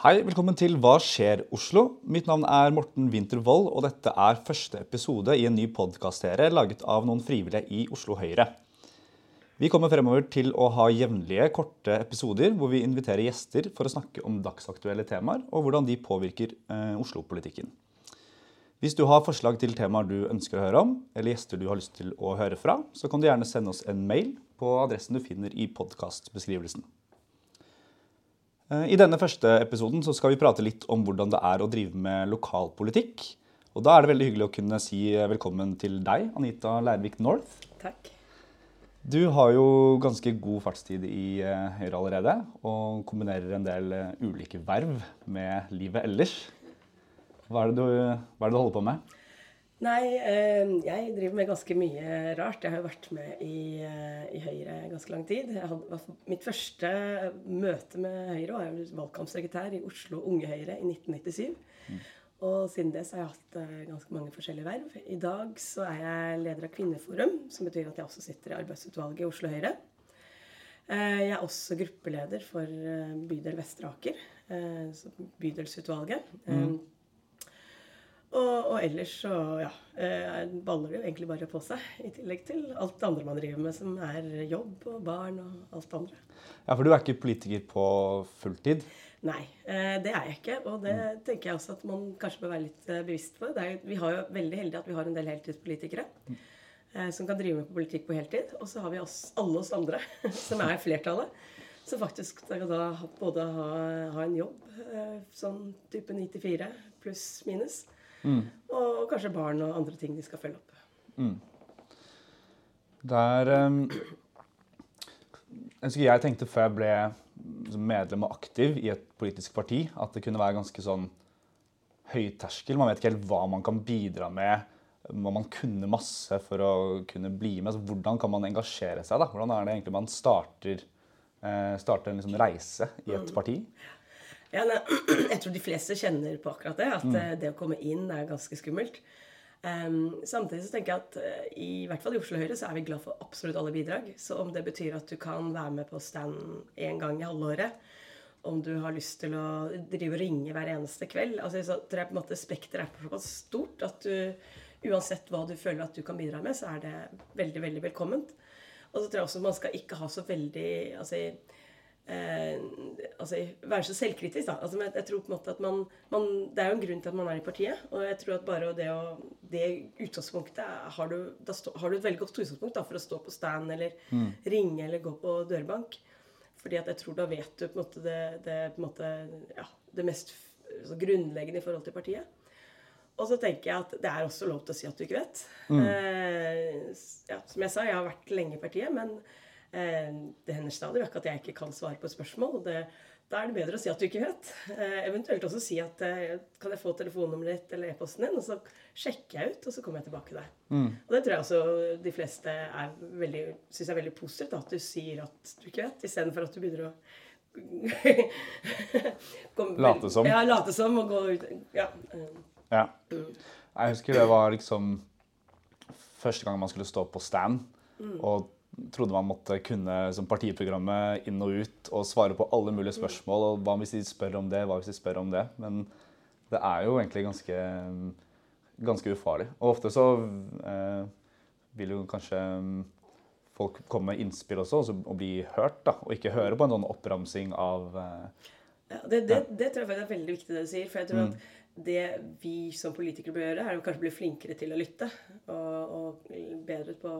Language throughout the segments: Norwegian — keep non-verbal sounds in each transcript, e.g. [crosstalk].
Hei, velkommen til Hva skjer Oslo? Mitt navn er Morten Winther Wold, og dette er første episode i en ny podkastserie laget av noen frivillige i Oslo Høyre. Vi kommer fremover til å ha jevnlige, korte episoder hvor vi inviterer gjester for å snakke om dagsaktuelle temaer og hvordan de påvirker eh, Oslo-politikken. Hvis du har forslag til temaer du ønsker å høre om, eller gjester du har lyst til å høre fra, så kan du gjerne sende oss en mail på adressen du finner i podkastbeskrivelsen. Eh, I denne første episoden så skal vi prate litt om hvordan det er å drive med lokalpolitikk. Og Da er det veldig hyggelig å kunne si velkommen til deg, Anita Leirvik North. Takk. Du har jo ganske god fartstid i eh, Høyre allerede, og kombinerer en del eh, ulike verv med livet ellers. Hva er det du, hva er det du holder på med? Nei, eh, jeg driver med ganske mye rart. Jeg har jo vært med i, eh, i Høyre ganske lang tid. Jeg hadde, mitt første møte med Høyre var jeg valgkampsekretær i Oslo Unge Høyre i 1997. Mm. Og siden det så har jeg hatt uh, ganske mange forskjellige verv. I dag så er jeg leder av Kvinneforum, som betyr at jeg også sitter i arbeidsutvalget i Oslo Høyre. Jeg er også gruppeleder for bydel Vestre Aker, bydelsutvalget. Mm. Og, og, ellers så ja, baller det jo egentlig bare på seg, i tillegg til alt det andre man driver med, som er jobb og barn og alt det andre. Ja, For du er ikke politiker på fulltid? Nei, eh, det er jeg ikke. Og det tenker jeg også at man kanskje bør være litt eh, bevisst på. Er, vi har jo veldig heldige at vi har en del heltidspolitikere mm. som kan drive med politikk på heltid. Og så har vi oss, alle oss andre, [laughs] som er flertallet, som faktisk skal da både ha, ha en jobb sånn type 9 til 4 pluss minus, mm. og kanskje barn og andre ting de skal følge opp. Mm. Der um, jeg tenkte før jeg ble medlem og aktiv i et politisk parti at det kunne være ganske sånn høyterskel. Man vet ikke helt hva man kan bidra med. Må man kunne masse for å kunne bli med? Altså, hvordan kan man engasjere seg? Da? Hvordan er det egentlig man starter, eh, starter en liksom reise i et parti? Ja, nei, [clears throat] jeg tror de fleste kjenner på akkurat det. At mm. Eh, det å komme inn er ganske skummelt. Um, samtidig så tenker jeg at uh, i hvert fall i Oslo Høyre så er vi glad for absolutt alle bidrag. Så om det betyr at du kan være med på stand én gang i halvåret, om du har lyst til å drive og ringe hver eneste kveld altså så tror jeg på en måte Spekteret er såpass stort at du uansett hva du føler at du kan bidra med, så er det veldig, veldig velkomment. Og så tror jeg også man skal ikke ha så veldig altså eh, altså, være så selvkritisk. da. Altså, jeg, jeg, tror på en måte at man, man, Det er jo en grunn til at man er i partiet. Og jeg tror at bare det, å, det utgangspunktet har du, stå, har du et veldig godt utgangspunkt da, for å stå på stand eller mm. ringe eller gå på dørbank. Fordi at jeg tror da vet du på en måte det, det, måte, ja, det mest grunnleggende i forhold til partiet. Og så tenker jeg at det er også lov til å si at du ikke vet. Mm. Eh, ja, som jeg sa, jeg har vært lenge i partiet, men det hender stadig vekk at jeg ikke kan svare på et spørsmål. og det, Da er det bedre å si at du ikke vet. Eh, eventuelt også si at eh, kan jeg få telefonnummeret ditt eller e-posten din, og så sjekker jeg ut, og så kommer jeg tilbake til deg. Mm. Og det tror jeg også de fleste syns er veldig positivt, at du sier at du ikke vet, istedenfor at du begynner å [laughs] Kom, late som. Ja, late som og gå ut Ja. ja. Jeg husker det var liksom første gang man skulle stå på stand. Mm. og trodde man måtte kunne som partiprogrammet inn og ut og svare på alle mulige spørsmål. og Hva hvis de spør om det? Hva hvis de spør om det? Men det er jo egentlig ganske, ganske ufarlig. Og ofte så eh, vil jo kanskje folk komme med innspill også og bli hørt, da, og ikke høre på en sånn oppramsing av eh, ja, det, det, det, tror jeg er veldig viktig det du sier. for jeg tror mm. at det vi som politikere bør gjøre, er å kanskje bli flinkere til å lytte. Og, og bedre på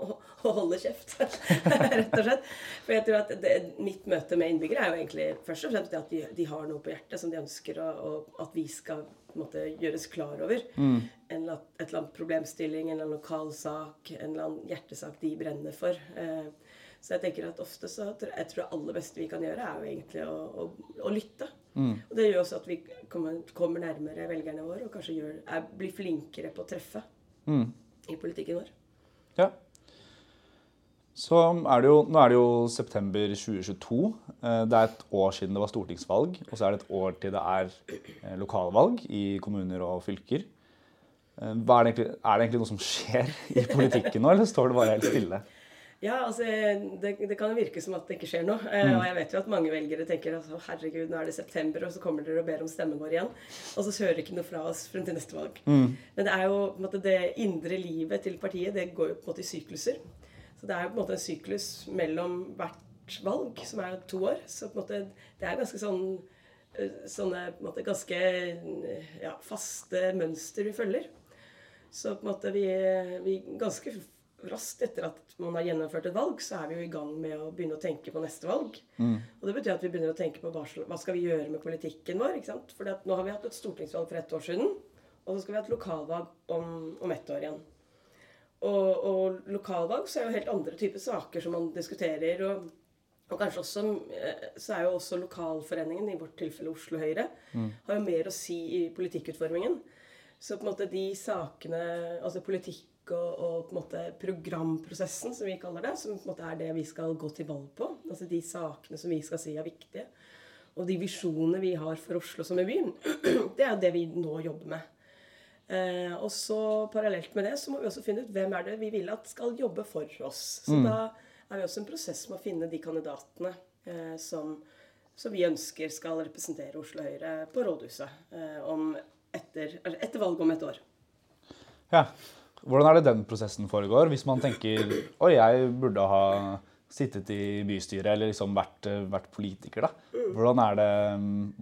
å, å holde kjeft, [laughs] rett og slett. For jeg tror at det, mitt møte med innbyggere er jo egentlig først og fremst det at de, de har noe på hjertet som de ønsker å, og at vi skal måte, gjøres klar over. Mm. En, et eller annet problemstilling, en eller annen lokal sak, en eller annen hjertesak de brenner for. Eh, så jeg tenker at ofte så jeg tror det aller beste vi kan gjøre, er jo egentlig å, å, å lytte. Mm. Og det gjør også at vi kommer, kommer nærmere velgerne våre og kanskje gjør, er, blir flinkere på å treffe mm. i politikken vår. Ja. Så er det jo, Nå er det jo september 2022. Eh, det er et år siden det var stortingsvalg. Og så er det et år til det er eh, lokalvalg i kommuner og fylker. Eh, er det, egentlig, er det egentlig noe som skjer i politikken nå, eller står det bare helt stille? Ja, altså, det, det, kan jo virke som at det ikke skjer noe. Eh, mm. Og jeg vet jo at mange velgere tenker altså, herregud, nå er det september, og så kommer dere og ber om stemmen vår igjen. Og så hører ikke noe fra oss frem til neste valg. Mm. Men det er jo på en måte, det indre livet til partiet det går jo på en måte i sykluser. Så det er jo på en måte en syklus mellom hvert valg, som er to år. Så på en måte, det er ganske sånn eh, sånne på en måte, ganske ja, faste mønster vi følger. Så på en måte vi, vi ganske raskt etter at man har gjennomført et valg, så er vi jo i gang med å begynne å tenke på neste valg. Mm. Og det betyr at vi begynner å tenke på hva, hva skal vi gjøre med politikken vår. ikke sant? For nå har vi hatt et stortingsvalg for ett år siden, og så skal vi ha et lokalvalg om, om ett år igjen. Og, og, lokalvalg så er jo helt andre typer saker som man diskuterer. og og kanskje også, eh, så er jo også lokalforeningen, i vårt tilfelle Oslo Høyre, mm. har jo mer å si i politikkutformingen. Så på en måte de sakene, altså politikk og, og, på en måte programprosessen, som vi kaller det, som på en måte er det vi skal gå til valg på. Altså de sakene som vi skal si er viktige. Og de visjonene vi har for Oslo som en by, [clears throat] det er det vi nå jobber med. Eh, og så parallelt med det så må vi også finne ut hvem er det vi vil at skal jobbe for oss. Så mm. da er vi også en prosess med å finne de kandidatene eh, som, som, vi ønsker skal representere Oslo Høyre på rådhuset eh, etter, etter valget om et år. Ja, hvordan er det den prosessen foregår? Hvis man tenker oi, jeg burde ha sittet i bystyret eller liksom vært, vært politiker, da. Hvordan er, det,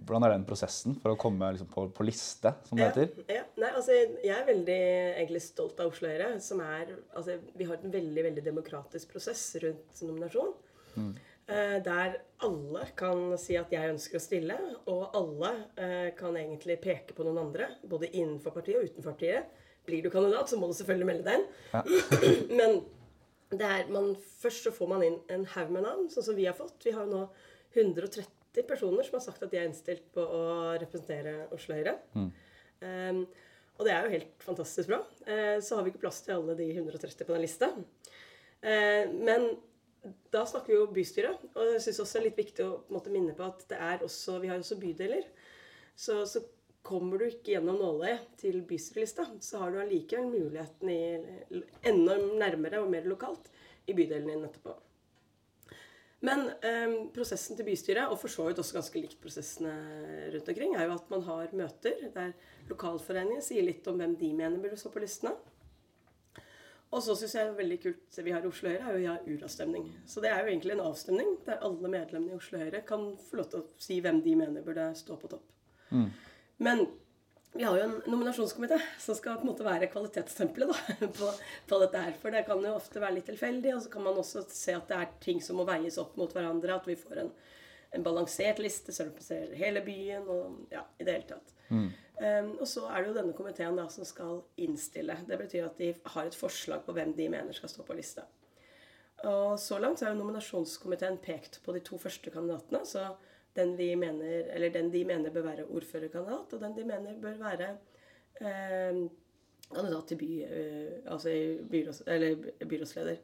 hvordan er, den prosessen for å komme liksom på, på, liste, som det heter? Ja, ja. Nei, altså, jeg er veldig egentlig stolt av Oslo Høyre. som er, altså, Vi har en veldig veldig demokratisk prosess rundt nominasjon. Mm. Eh, der alle kan si at 'jeg ønsker å stille', og alle eh, kan egentlig peke på noen andre. Både innenfor partiet og utenfor partiet blir du kandidat, så må du selvfølgelig melde deg inn. Ja. [clears throat] Men det er, man, først så får man inn en haug med navn, sånn som vi har fått. Vi har nå 130 personer som har sagt at de er innstilt på å representere Oslo Høyre. Mm. Um, og det er jo helt fantastisk bra. Uh, så har vi ikke plass til alle de 130 på den lista. Uh, men da snakker vi jo bystyret. Og jeg syns også det er litt viktig å måte, minne på at det er også, vi har også bydeler. Så, så Kommer du ikke gjennom nåløyet til bystyrelista, så har du allikevel muligheten i enda nærmere og mer lokalt i bydelen din etterpå. Men eh, prosessen til bystyret, og for så vidt også ganske likt prosessene rundt omkring, er jo at man har møter der lokalforeningen sier litt om hvem de mener burde stå på listene. Og så syns jeg det er veldig kult vi har i Oslo Høyre, er jo vi har uravstemning. Så det er jo egentlig en avstemning der alle medlemmene i Oslo Høyre kan få lov til å si hvem de mener burde stå på topp. Mm. Men vi har jo en nominasjonskomité som skal på en måte være kvalitetstempelet [laughs] på, på, dette her. For det kan jo ofte være litt tilfeldig, og så kan man også se at det er ting som må veies opp mot hverandre. At vi får en, en balansert liste som representerer hele byen. og ja, i det hele tatt. Mm. Um, og så er det jo denne komiteen da som skal innstille. Det betyr at de har et forslag på hvem de mener skal stå på lista. Og så langt så har jo nominasjonskomiteen pekt på de to første kandidatene. så den, vi mener, eller den de mener bør være ordførerkandidat, og den de mener bør være eh, kandidat til by, eh, altså byrås, byrådsleder.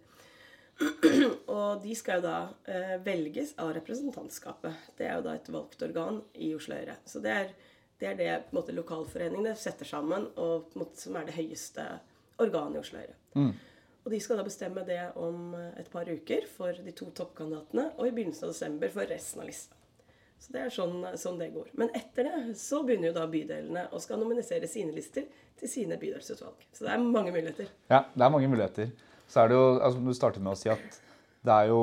[clears throat] og de skal jo da eh, velges av representantskapet. Det er jo da et valgt organ i Oslo Høyre. Så det er det, er det måte, lokalforeningene setter sammen, og måte, som er det høyeste organet i Oslo Høyre. Mm. Og de skal da bestemme det om et par uker for de to toppkandidatene, og i begynnelsen av desember for resten av lista. Så det er sånn, sånn, det går. Men etter det så begynner jo da bydelene å skal nominere sine lister til sine bydelsutvalg. Så det er mange muligheter. Ja, det er mange muligheter. Så er det jo, altså Du startet med å si at det er jo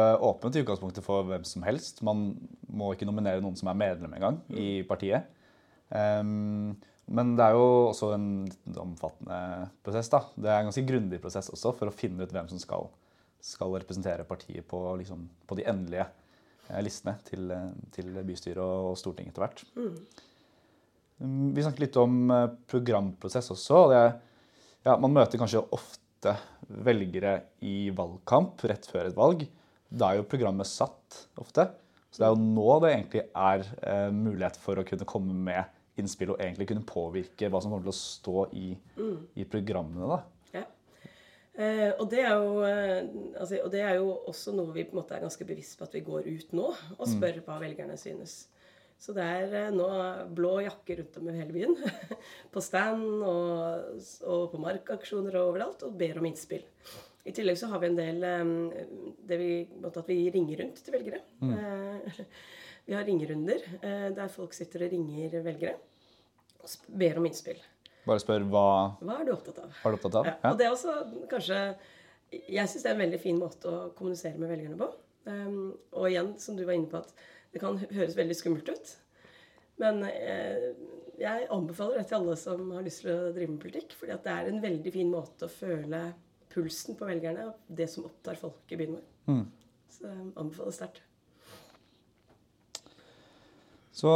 eh, åpent i utgangspunktet for hvem som helst. Man må ikke nominere noen som er medlem engang i partiet. Um, men det er jo også en omfattende prosess. da. Det er en ganske grundig prosess også for å finne ut hvem som skal, skal representere partiet på, liksom, på de endelige listene til, eh, til bystyret og Stortinget etter hvert. Mm. mm. Vi snakket litt om eh, programprosess også. Det, ja, man møter kanskje ofte velgere i valgkamp rett før et valg. Da er jo programmet satt ofte. Så det er jo nå det egentlig er eh, mulighet for å kunne komme med innspill og egentlig kunne påvirke hva som kommer til å stå i, mm. i programmene. da. Eh, og, det jo, eh, altså, og, det er jo, også noe vi på en måte er ganske bevisst på at vi går ut nå og mm. spør hva velgerne synes. Så det er eh, nå blå jakker rundt om i hele byen. [laughs] på stand og, og på markaksjoner og overalt, og ber om innspill. I tillegg så har vi en del um, det vi, måtte at vi ringer rundt til velgere. Uh, [laughs] vi har ringerunder der folk sitter og ringer velgere og ber om innspill. Bare spør hva Hva er du opptatt av? Hva er du opptatt av? Ja, og det er også kanskje Jeg syns det er en veldig fin måte å kommunisere med velgerne på. Um, og igjen, som du var inne på, at det kan høres veldig skummelt ut. Men eh, jeg anbefaler det til alle som har lyst til å drive med politikk. fordi det er en veldig fin måte å føle pulsen på velgerne og det som opptar folk i byen vår. Mm. Så anbefaler sterkt. Så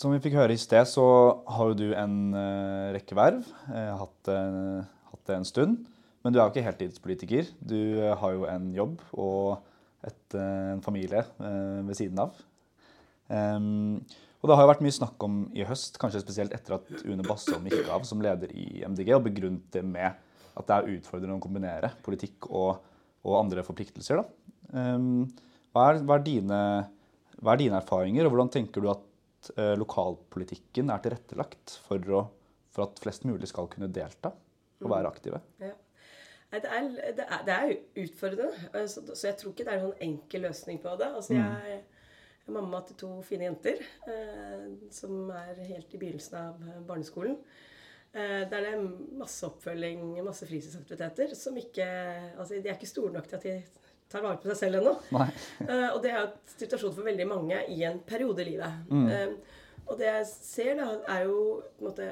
som vi fikk høre i sted, så har jo du en uh, rekke verv. Uh, hatt, uh, hatt, det en stund. Men du er jo ikke heltidspolitiker. Du har jo en jobb og et, en familie ved siden av. Um, og Det har jo vært mye snakk om i høst, kanskje spesielt etter at Une Bastholm gikk av som leder i MDG, og begrunnet det med at det er utfordrende å kombinere politikk og, og andre forpliktelser. Um, hva, er, hva, er dine, hva, er, dine, erfaringer, og hvordan tenker du at lokalpolitikken er tilrettelagt for, å, for, at flest mulig skal kunne delta og være mm. aktive? Ja. Det er, det, er, det er, utfordrende, så, altså, så, jeg tror ikke det er noen enkel løsning på det. Altså, mm. jeg, jeg er mamma til to fine jenter eh, som er helt i begynnelsen av barneskolen. Eh, der det er masse oppfølging, masse fritidsaktiviteter som ikke Altså, de er ikke store nok til at de tar vare på seg selv ennå. Uh, [laughs] og det er jo et situasjon for veldig mange i en periode i livet. Mm. Eh, og det jeg ser, da, er jo måte,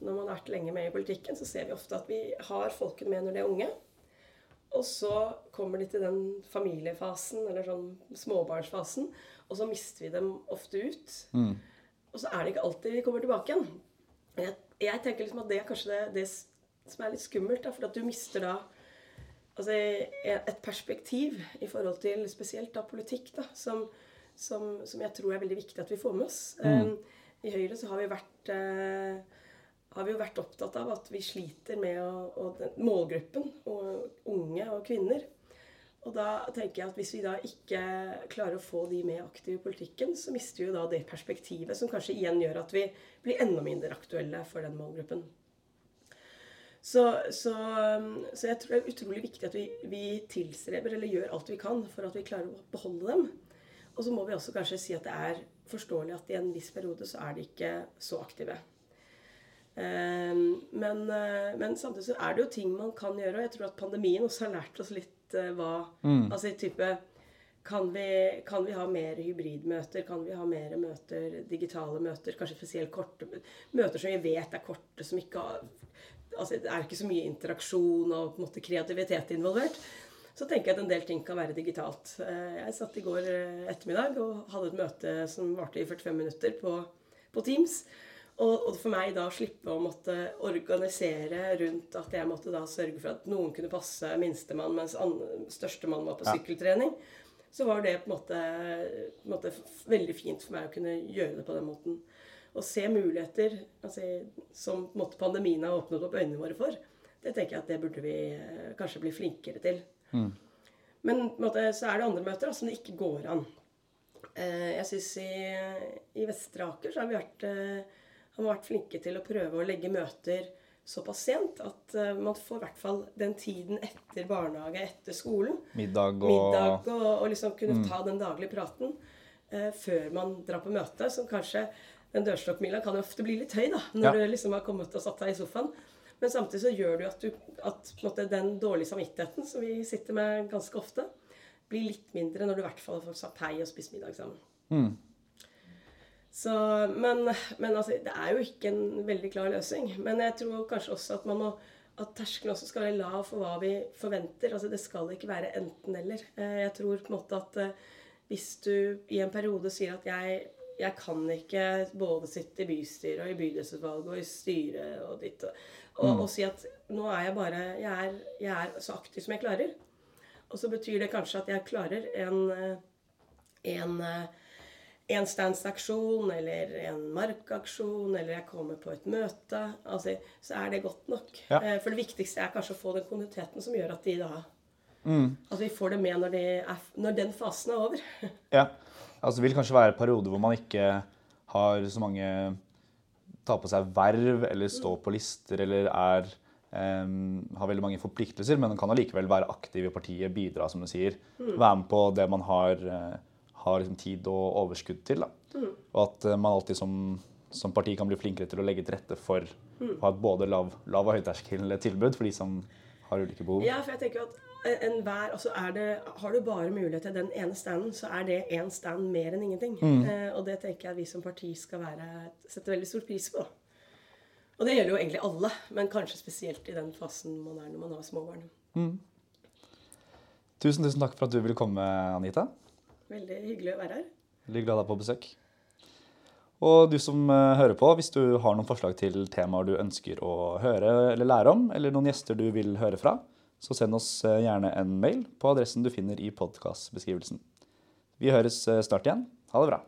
Når man har vært lenge med i politikken, så ser vi ofte at vi har folken med når de er unge. Og så kommer de til den familiefasen, eller sånn småbarnsfasen, og så mister vi dem ofte ut. Mm. Og så er det ikke alltid vi kommer tilbake igjen. Jeg jeg tenker liksom at det er kanskje det, det som er litt skummelt. Da, for at du mister da altså, et perspektiv i forhold til spesielt da politikk, da, som, som, som, jeg tror er veldig viktig at vi får med oss. Mm. Um, I Høyre så har vi vært uh, har vi jo vært opptatt av at vi sliter med å, og den, målgruppen, og unge og kvinner. Og da tenker jeg at hvis vi da ikke klarer å få de med aktive i politikken, så mister vi jo da det perspektivet som kanskje igjen gjør at vi blir enda mindre aktuelle for den målgruppen. Så, så, så jeg tror det er utrolig viktig at vi, vi, tilstreber eller gjør alt vi kan for at vi klarer å beholde dem. Og så må vi også kanskje si at det er forståelig at i en viss periode så er de ikke så aktive. Ehm, men, eh, men samtidig så er det jo ting man kan gjøre, og jeg tror at pandemien også har lært oss litt Eh, hva mm. Altså type kan vi, kan vi, ha mer hybridmøter? Kan vi ha mer møter, digitale møter? Kanskje spesielt korte møter som vi vet er korte, som ikke har altså Det er ikke så mye interaksjon og på en måte kreativitet involvert. Så tenker jeg at en del ting kan være digitalt. Eh, jeg satt i går eh, ettermiddag og hadde et møte som varte i 45 minutter på, på Teams. Og, og, for meg da slippe å måtte organisere rundt at jeg måtte da sørge for at noen kunne passe minstemann mens størstemann var på sykkeltrening, så var det på en, måte, på en måte, veldig fint for meg å kunne gjøre det på den måten. Å se muligheter altså, som måte, pandemien har åpnet opp øynene våre for, det tenker jeg at det burde vi eh, kanskje bli flinkere til. Mm. Men måte, så er det andre møter da, som det ikke går an. Eh, jeg syns i, i Vestre Aker så har vi vært eh, har vært flinke til å prøve å legge møter såpass sent at uh, man får i hvert fall den tiden etter barnehage, etter skolen. Middag og Middag og, og liksom kunne mm. ta den daglige praten uh, før man drar på møte. Som kanskje Den dørstokkmila kan jo ofte bli litt høy da, når ja. du liksom har kommet og satt deg i sofaen. Men samtidig så gjør det jo at, du, at måte, den dårlige samvittigheten som vi sitter med ganske ofte, blir litt mindre når du i hvert fall får satt hei og spist middag sammen. Mm. Så, men, men altså, det er jo ikke en veldig klar løsning. Men jeg tror kanskje også at man må at terskelen også skal være lav for hva vi forventer. Altså Det skal ikke være enten-eller. Eh, jeg tror på en måte at eh, hvis du i en periode sier at jeg, jeg kan ikke både sitte i bystyret og i bydelsutvalget og i styret og ditt og, og, mm. og, si at nå er jeg bare jeg er, jeg er, så aktiv som jeg klarer. Og så betyr det kanskje at jeg klarer en, en en standsaksjon eller en markaksjon, eller jeg kommer på et møte, altså, så er det godt nok. Ja. Eh, for det viktigste er kanskje å få den kontinuiteten som gjør at de da mm. At vi får det med når, de er, når, den fasen er over. ja. Altså, det vil kanskje være perioder hvor man ikke har så mange tar på seg verv eller står på lister eller er Um, har veldig mange forpliktelser, men man kan allikevel være aktiv i partiet, bidra, som du sier. Være med på det man har, uh, har liksom tid og overskudd til. Mm. Og at uh, man alltid som, som, parti kan bli flinkere til å legge til rette for Mm. å ha et både lav, lav og høyterskeltilbud for de som har ulike behov. Ja, for jeg tenker at enhver altså er det, Har du bare mulighet til den ene standen, så er det én stand mer enn ingenting. Eh, og det tenker jeg vi som parti skal være, sette veldig stor pris på. Og det gjelder jo egentlig alle, men kanskje spesielt i den fasen man er når man har småbarn. Mm. Tusen, tusen takk for at du ville komme, Anita. Veldig hyggelig å være her. Veldig glad deg på besøk. Og du som eh, hører på, hvis du har noen forslag til temaer du ønsker å høre eller lære om, eller noen gjester du vil høre fra, så send oss eh, gjerne en mail på adressen du finner i podkastbeskrivelsen. Vi høres eh, snart igjen. Ha det bra.